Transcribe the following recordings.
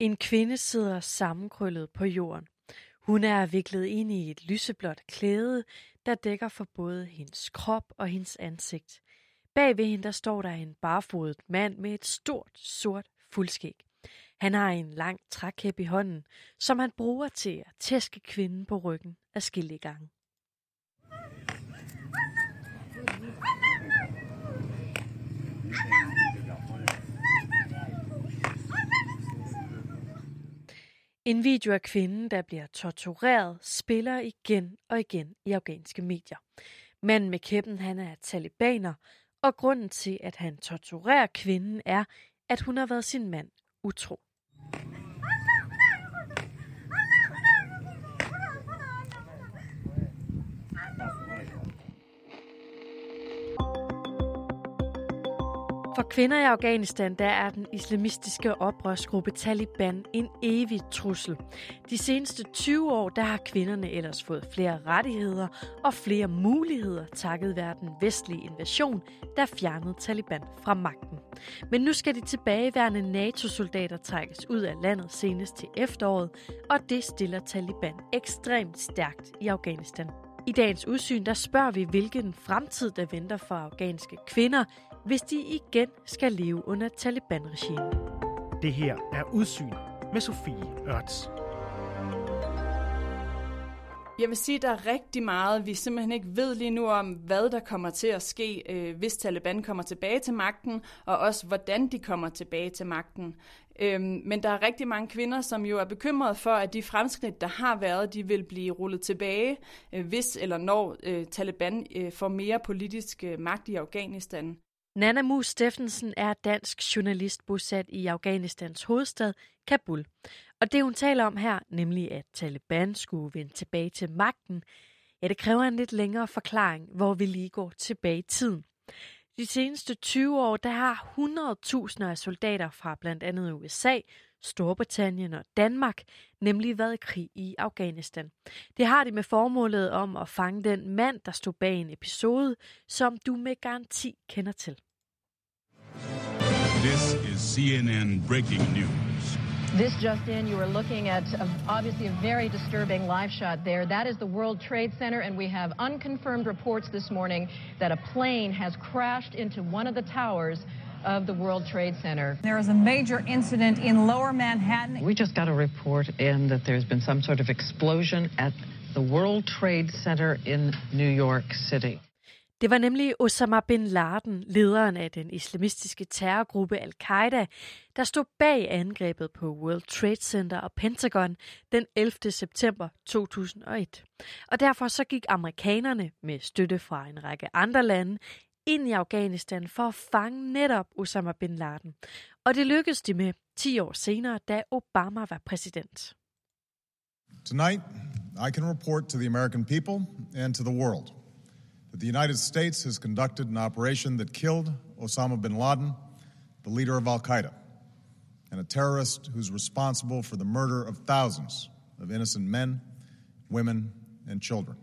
En kvinde sidder sammenkrøllet på jorden. Hun er viklet ind i et lyseblåt klæde, der dækker for både hendes krop og hendes ansigt. Bag ved hende der står der en barfodet mand med et stort, sort fuldskæg. Han har en lang trækæp i hånden, som han bruger til at tæske kvinden på ryggen af gange. En video af kvinden, der bliver tortureret, spiller igen og igen i afghanske medier. Manden med kæppen, han er talibaner, og grunden til, at han torturerer kvinden, er, at hun har været sin mand utro. For kvinder i Afghanistan, der er den islamistiske oprørsgruppe Taliban en evig trussel. De seneste 20 år, der har kvinderne ellers fået flere rettigheder og flere muligheder takket være den vestlige invasion, der fjernede Taliban fra magten. Men nu skal de tilbageværende NATO-soldater trækkes ud af landet senest til efteråret, og det stiller Taliban ekstremt stærkt i Afghanistan. I dagens udsyn, der spørger vi, hvilken fremtid der venter for afghanske kvinder, hvis de igen skal leve under Taliban-regimet. Det her er Udsyn med Sofie Ørts. Jeg vil sige, at der er rigtig meget, vi simpelthen ikke ved lige nu om, hvad der kommer til at ske, øh, hvis Taliban kommer tilbage til magten, og også hvordan de kommer tilbage til magten. Øhm, men der er rigtig mange kvinder, som jo er bekymrede for, at de fremskridt, der har været, de vil blive rullet tilbage, øh, hvis eller når øh, Taliban får mere politisk magt i Afghanistan. Nana Mus Steffensen er dansk journalist bosat i Afghanistans hovedstad, Kabul. Og det hun taler om her, nemlig at Taliban skulle vende tilbage til magten, ja, det kræver en lidt længere forklaring, hvor vi lige går tilbage i tiden. De seneste 20 år, der har 100.000 af soldater fra blandt andet USA, Storbritannien og Danmark nemlig været i krig i Afghanistan. Det har de med formålet om at fange den mand, der stod bag en episode, som du med garanti kender til. This is CNN breaking news. This just in, you are looking at a, obviously a very disturbing live shot there. That is the World Trade Center, and we have unconfirmed reports this morning that a plane has crashed into one of the towers of the World Trade Center. There is a major incident in lower Manhattan. We just got a report in that there's been some sort of explosion at the World Trade Center in New York City. Det var nemlig Osama bin Laden, lederen af den islamistiske terrorgruppe Al-Qaida, der stod bag angrebet på World Trade Center og Pentagon den 11. september 2001. Og derfor så gik amerikanerne med støtte fra en række andre lande ind i Afghanistan for at fange netop Osama bin Laden. Og det lykkedes de med 10 år senere, da Obama var præsident. Tonight, I can report to the American people and to the world that the United States has conducted an operation that killed Osama bin Laden, the leader of Al Qaeda, and a terrorist who's responsible for the murder of thousands of innocent men, women, and children.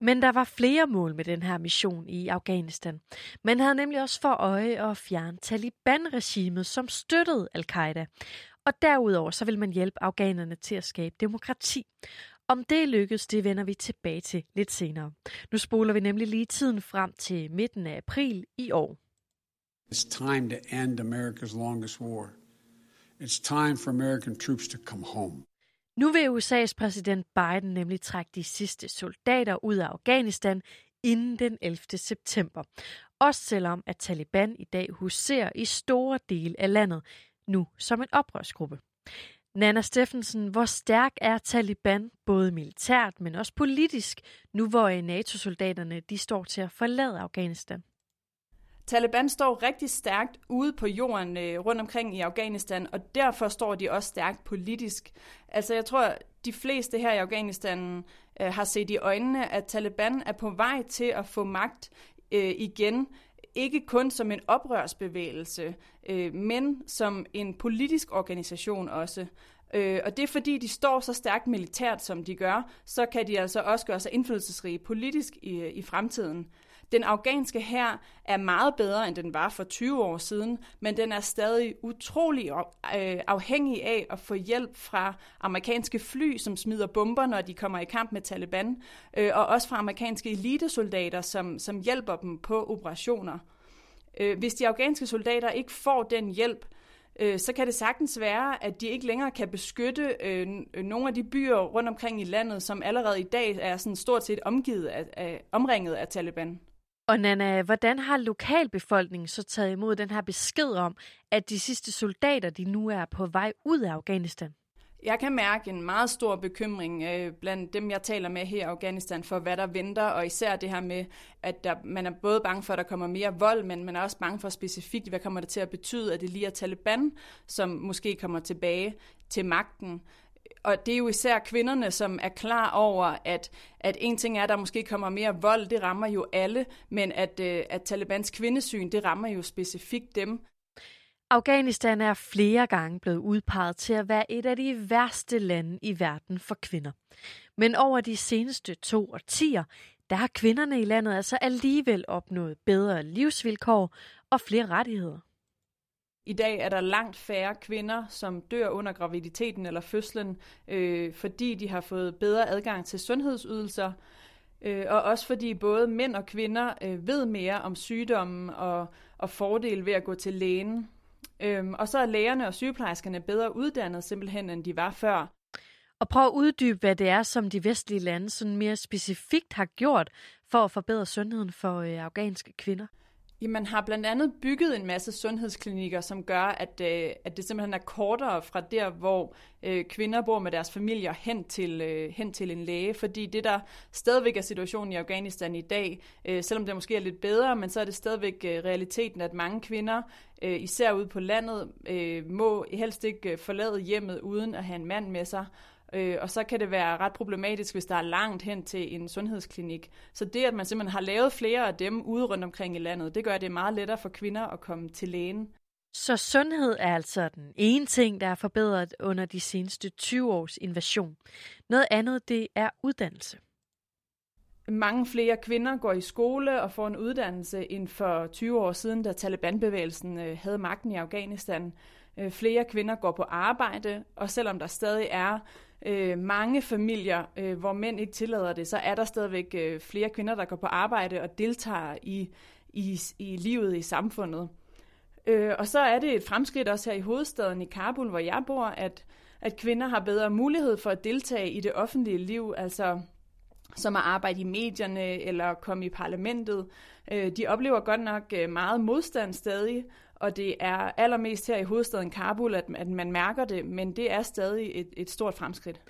Men der var flere mål med den her mission i Afghanistan. Man havde nemlig også for øje at fjerne Taliban-regimet, som støttede al-Qaida. Og derudover så vil man hjælpe afghanerne til at skabe demokrati. Om det lykkedes, det vender vi tilbage til lidt senere. Nu spoler vi nemlig lige tiden frem til midten af april i år. It's time to end America's longest war. It's time for American troops to come home. Nu vil USA's præsident Biden nemlig trække de sidste soldater ud af Afghanistan inden den 11. september. Også selvom at Taliban i dag huserer i store dele af landet, nu som en oprørsgruppe. Nana Steffensen, hvor stærk er Taliban, både militært, men også politisk, nu hvor øh, NATO-soldaterne de står til at forlade Afghanistan? Taliban står rigtig stærkt ude på jorden øh, rundt omkring i Afghanistan, og derfor står de også stærkt politisk. Altså jeg tror, de fleste her i Afghanistan øh, har set i øjnene, at Taliban er på vej til at få magt øh, igen, ikke kun som en oprørsbevægelse, øh, men som en politisk organisation også. Øh, og det er fordi, de står så stærkt militært, som de gør, så kan de altså også gøre sig indflydelsesrige politisk i, øh, i fremtiden. Den afghanske her er meget bedre, end den var for 20 år siden, men den er stadig utrolig øh, afhængig af at få hjælp fra amerikanske fly, som smider bomber, når de kommer i kamp med Taliban, øh, og også fra amerikanske elitesoldater, som, som hjælper dem på operationer. Øh, hvis de afghanske soldater ikke får den hjælp, øh, så kan det sagtens være, at de ikke længere kan beskytte øh, nogle af de byer rundt omkring i landet, som allerede i dag er sådan stort set omgivet af, af, omringet af Taliban. Og Nana, hvordan har lokalbefolkningen så taget imod den her besked om, at de sidste soldater, de nu er på vej ud af Afghanistan? Jeg kan mærke en meget stor bekymring øh, blandt dem, jeg taler med her i Afghanistan, for hvad der venter, og især det her med, at der, man er både bange for, at der kommer mere vold, men man er også bange for specifikt, hvad kommer det til at betyde, at det lige er Taliban, som måske kommer tilbage til magten. Og det er jo især kvinderne, som er klar over, at, at en ting er, at der måske kommer mere vold, det rammer jo alle, men at, øh, at Talibans kvindesyn, det rammer jo specifikt dem. Afghanistan er flere gange blevet udpeget til at være et af de værste lande i verden for kvinder. Men over de seneste to årtier, der har kvinderne i landet altså alligevel opnået bedre livsvilkår og flere rettigheder. I dag er der langt færre kvinder, som dør under graviditeten eller fødslen, øh, fordi de har fået bedre adgang til sundhedsydelser, øh, og også fordi både mænd og kvinder øh, ved mere om sygdommen og, og fordele ved at gå til lægen. Øh, og så er lægerne og sygeplejerskerne bedre uddannet simpelthen, end de var før. Og prøv at uddybe, hvad det er, som de vestlige lande sådan mere specifikt har gjort for at forbedre sundheden for øh, afghanske kvinder. Ja, man har blandt andet bygget en masse sundhedsklinikker, som gør, at, øh, at det simpelthen er kortere fra der, hvor øh, kvinder bor med deres familier hen til, øh, hen til en læge. Fordi det, der stadigvæk er situationen i Afghanistan i dag, øh, selvom det måske er lidt bedre, men så er det stadigvæk øh, realiteten, at mange kvinder, øh, især ude på landet, øh, må helst ikke øh, forlade hjemmet uden at have en mand med sig. Øh, og så kan det være ret problematisk, hvis der er langt hen til en sundhedsklinik. Så det, at man simpelthen har lavet flere af dem ude rundt omkring i landet, det gør, det meget lettere for kvinder at komme til lægen. Så sundhed er altså den ene ting, der er forbedret under de seneste 20 års invasion. Noget andet, det er uddannelse. Mange flere kvinder går i skole og får en uddannelse end for 20 år siden, da Taliban-bevægelsen øh, havde magten i Afghanistan. Øh, flere kvinder går på arbejde, og selvom der stadig er øh, mange familier, øh, hvor mænd ikke tillader det, så er der stadigvæk øh, flere kvinder, der går på arbejde og deltager i, i, i livet i samfundet. Øh, og så er det et fremskridt også her i hovedstaden i Kabul, hvor jeg bor, at, at kvinder har bedre mulighed for at deltage i det offentlige liv, altså som at arbejde i medierne eller komme i parlamentet. Øh, de oplever godt nok øh, meget modstand stadig, og det er allermest her i hovedstaden Kabul, at, at man mærker det, men det er stadig et, et stort fremskridt.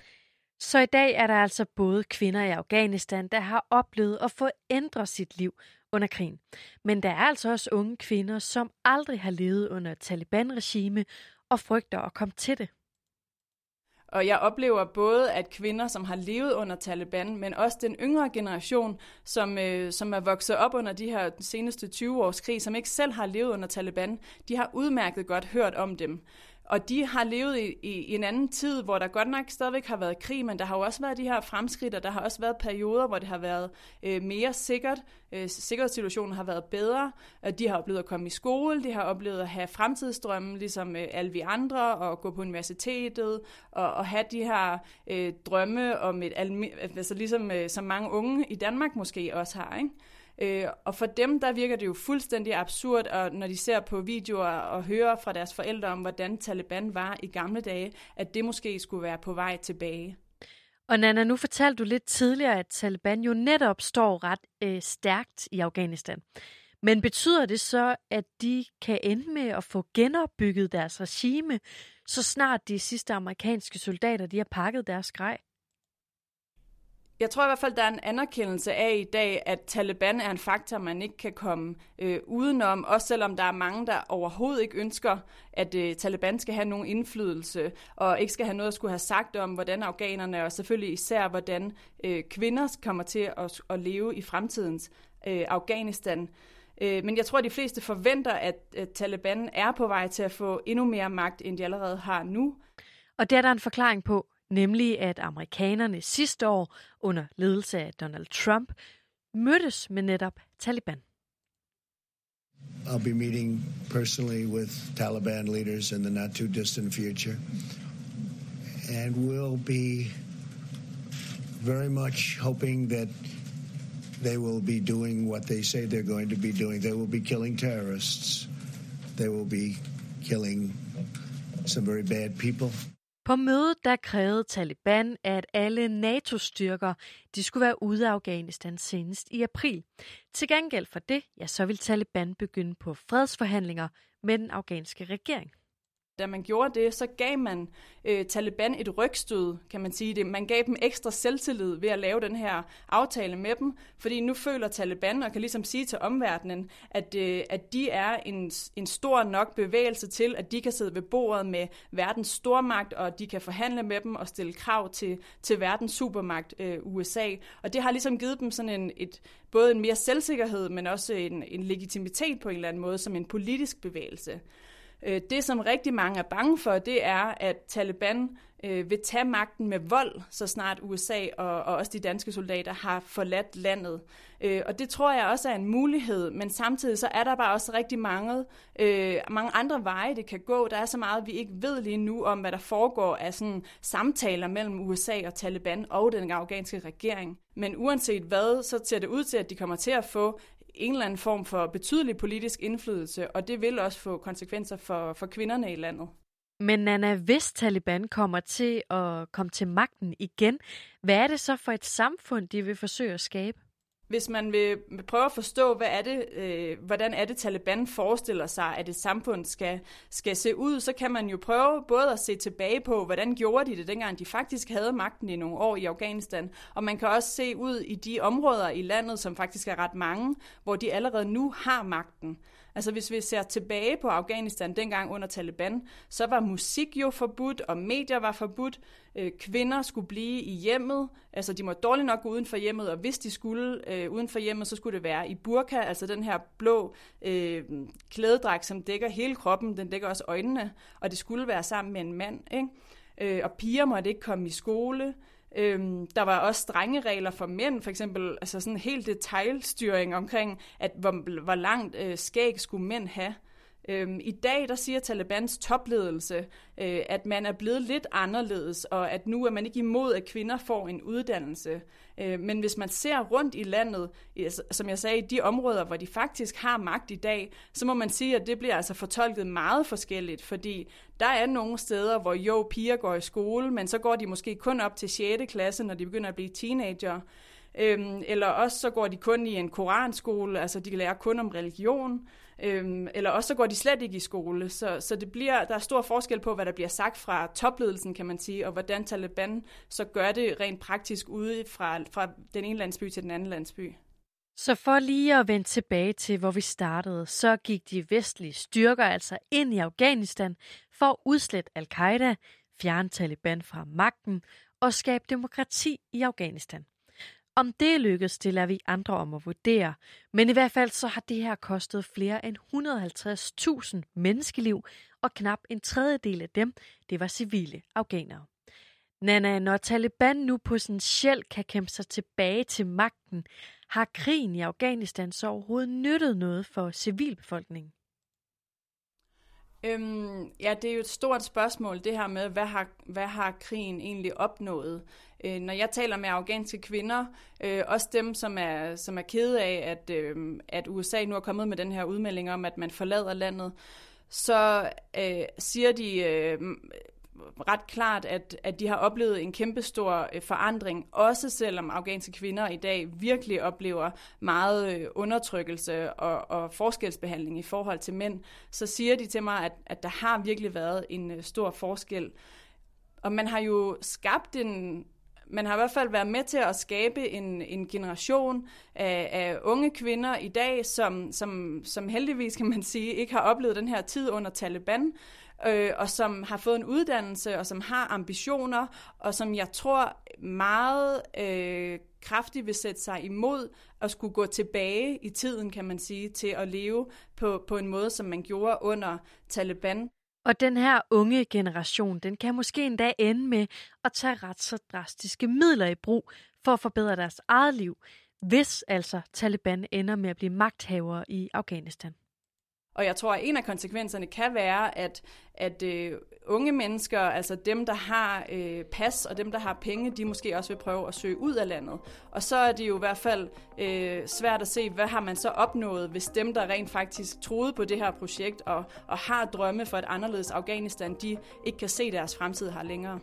Så i dag er der altså både kvinder i Afghanistan, der har oplevet at få ændret sit liv under krigen. Men der er altså også unge kvinder, som aldrig har levet under Taliban-regime og frygter at komme til det. Og jeg oplever både, at kvinder, som har levet under Taliban, men også den yngre generation, som, øh, som er vokset op under de her seneste 20 års krig, som ikke selv har levet under Taliban, de har udmærket godt hørt om dem. Og de har levet i, i, i en anden tid, hvor der godt nok stadigvæk har været krig, men der har jo også været de her fremskridt, og der har også været perioder, hvor det har været øh, mere sikkert. Øh, sikkerhedssituationen har været bedre. De har oplevet at komme i skole, de har oplevet at have fremtidsdrømme, ligesom øh, alle vi andre, og gå på universitetet, og, og have de her øh, drømme om et altså ligesom øh, som mange unge i Danmark måske også har, ikke? Øh, og for dem, der virker det jo fuldstændig absurd, og når de ser på videoer og hører fra deres forældre om, hvordan Taliban var i gamle dage, at det måske skulle være på vej tilbage. Og Nana, nu fortalte du lidt tidligere, at Taliban jo netop står ret øh, stærkt i Afghanistan. Men betyder det så, at de kan ende med at få genopbygget deres regime, så snart de sidste amerikanske soldater de har pakket deres grej? Jeg tror i hvert fald, der er en anerkendelse af i dag, at Taliban er en faktor, man ikke kan komme øh, udenom, også selvom der er mange, der overhovedet ikke ønsker, at øh, Taliban skal have nogen indflydelse, og ikke skal have noget at skulle have sagt om, hvordan afghanerne, og selvfølgelig især, hvordan øh, kvinder kommer til at, at leve i fremtidens øh, Afghanistan. Øh, men jeg tror, at de fleste forventer, at, at Taliban er på vej til at få endnu mere magt, end de allerede har nu. Og det er der en forklaring på nemlig at amerikanerne sidste år under ledelse af Donald Trump mødtes med netop Taliban. I'll be meeting personally with Taliban leaders in the not too distant future. And we'll be very much hoping that they will be doing what they say they're going to be doing. They will be killing terrorists. They will be killing some very bad people. På mødet der krævede Taliban, at alle NATO-styrker de skulle være ude af Afghanistan senest i april. Til gengæld for det, ja, så vil Taliban begynde på fredsforhandlinger med den afghanske regering da man gjorde det, så gav man øh, Taliban et rygstød, kan man sige det. Man gav dem ekstra selvtillid ved at lave den her aftale med dem, fordi nu føler Taliban og kan ligesom sige til omverdenen, at, øh, at de er en, en stor nok bevægelse til, at de kan sidde ved bordet med verdens stormagt, og de kan forhandle med dem og stille krav til, til verdens supermagt, øh, USA. Og det har ligesom givet dem sådan en, et, både en mere selvsikkerhed, men også en, en legitimitet på en eller anden måde, som en politisk bevægelse. Øh, det, som rigtig mange er bange for, det er, at Taliban øh, vil tage magten med vold, så snart USA og, og også de danske soldater har forladt landet. Øh, og det tror jeg også er en mulighed, men samtidig så er der bare også rigtig mange, øh, mange andre veje, det kan gå. Der er så meget, vi ikke ved lige nu om, hvad der foregår af sådan samtaler mellem USA og Taliban og den afghanske regering. Men uanset hvad, så ser det ud til, at de kommer til at få en eller anden form for betydelig politisk indflydelse, og det vil også få konsekvenser for, for kvinderne i landet. Men Nana, hvis Taliban kommer til at komme til magten igen, hvad er det så for et samfund, de vil forsøge at skabe? Hvis man vil prøve at forstå, hvad er det, øh, hvordan er det, Taliban forestiller sig, at et samfund skal, skal se ud, så kan man jo prøve både at se tilbage på, hvordan gjorde de det, dengang de faktisk havde magten i nogle år i Afghanistan, og man kan også se ud i de områder i landet, som faktisk er ret mange, hvor de allerede nu har magten. Altså hvis vi ser tilbage på Afghanistan dengang under Taliban, så var musik jo forbudt, og medier var forbudt. Øh, kvinder skulle blive i hjemmet, altså de måtte dårligt nok gå uden for hjemmet, og hvis de skulle øh, uden for hjemmet, så skulle det være i burka, altså den her blå øh, klædedragt, som dækker hele kroppen, den dækker også øjnene, og det skulle være sammen med en mand. Ikke? Øh, og piger måtte ikke komme i skole. Øhm, der var også strenge regler for mænd, for eksempel altså sådan en helt detaljstyring omkring, at hvor, hvor langt øh, skæg skulle mænd have. Øhm, I dag der siger Talibans topledelse, øh, at man er blevet lidt anderledes, og at nu er man ikke imod, at kvinder får en uddannelse. Øh, men hvis man ser rundt i landet, altså, som jeg sagde, i de områder, hvor de faktisk har magt i dag, så må man sige, at det bliver altså fortolket meget forskelligt, fordi der er nogle steder, hvor jo, piger går i skole, men så går de måske kun op til 6. klasse, når de begynder at blive teenager. Øhm, eller også så går de kun i en koranskole, altså de lærer kun om religion. Øhm, eller også så går de slet ikke i skole. Så, så det bliver, der er stor forskel på, hvad der bliver sagt fra topledelsen, kan man sige, og hvordan Taliban så gør det rent praktisk ude fra, fra den ene landsby til den anden landsby. Så for lige at vende tilbage til, hvor vi startede, så gik de vestlige styrker altså ind i Afghanistan for at udslætte al-Qaida, fjerne Taliban fra magten og skabe demokrati i Afghanistan. Om det lykkes, det lader vi andre om at vurdere. Men i hvert fald så har det her kostet flere end 150.000 menneskeliv, og knap en tredjedel af dem, det var civile afghanere. Nana, når Taliban nu potentielt kan kæmpe sig tilbage til magten, har krigen i Afghanistan så overhovedet nyttet noget for civilbefolkningen? Øhm, ja, det er jo et stort spørgsmål, det her med, hvad har, hvad har krigen egentlig opnået? Øh, når jeg taler med afghanske kvinder, øh, også dem, som er, som er kede af, at, øh, at USA nu er kommet med den her udmelding om, at man forlader landet, så øh, siger de øh, ret klart, at, at de har oplevet en kæmpestor øh, forandring, også selvom afghanske kvinder i dag virkelig oplever meget øh, undertrykkelse og, og forskelsbehandling i forhold til mænd, så siger de til mig, at, at der har virkelig været en øh, stor forskel. Og man har jo skabt en, man har i hvert fald været med til at skabe en, en generation af, af unge kvinder i dag, som, som, som heldigvis, kan man sige, ikke har oplevet den her tid under Taliban, øh, og som har fået en uddannelse, og som har ambitioner, og som jeg tror meget øh, kraftigt vil sætte sig imod at skulle gå tilbage i tiden, kan man sige, til at leve på, på en måde, som man gjorde under Taliban. Og den her unge generation, den kan måske endda ende med at tage ret så drastiske midler i brug for at forbedre deres eget liv. hvis altså Taliban ender med at blive magthavere i Afghanistan. Og jeg tror, at en af konsekvenserne kan være, at, at øh, unge mennesker, altså dem, der har øh, pas og dem, der har penge, de måske også vil prøve at søge ud af landet. Og så er det jo i hvert fald øh, svært at se, hvad har man så opnået, hvis dem, der rent faktisk troede på det her projekt og, og har drømme for et anderledes Afghanistan, de ikke kan se deres fremtid her længere.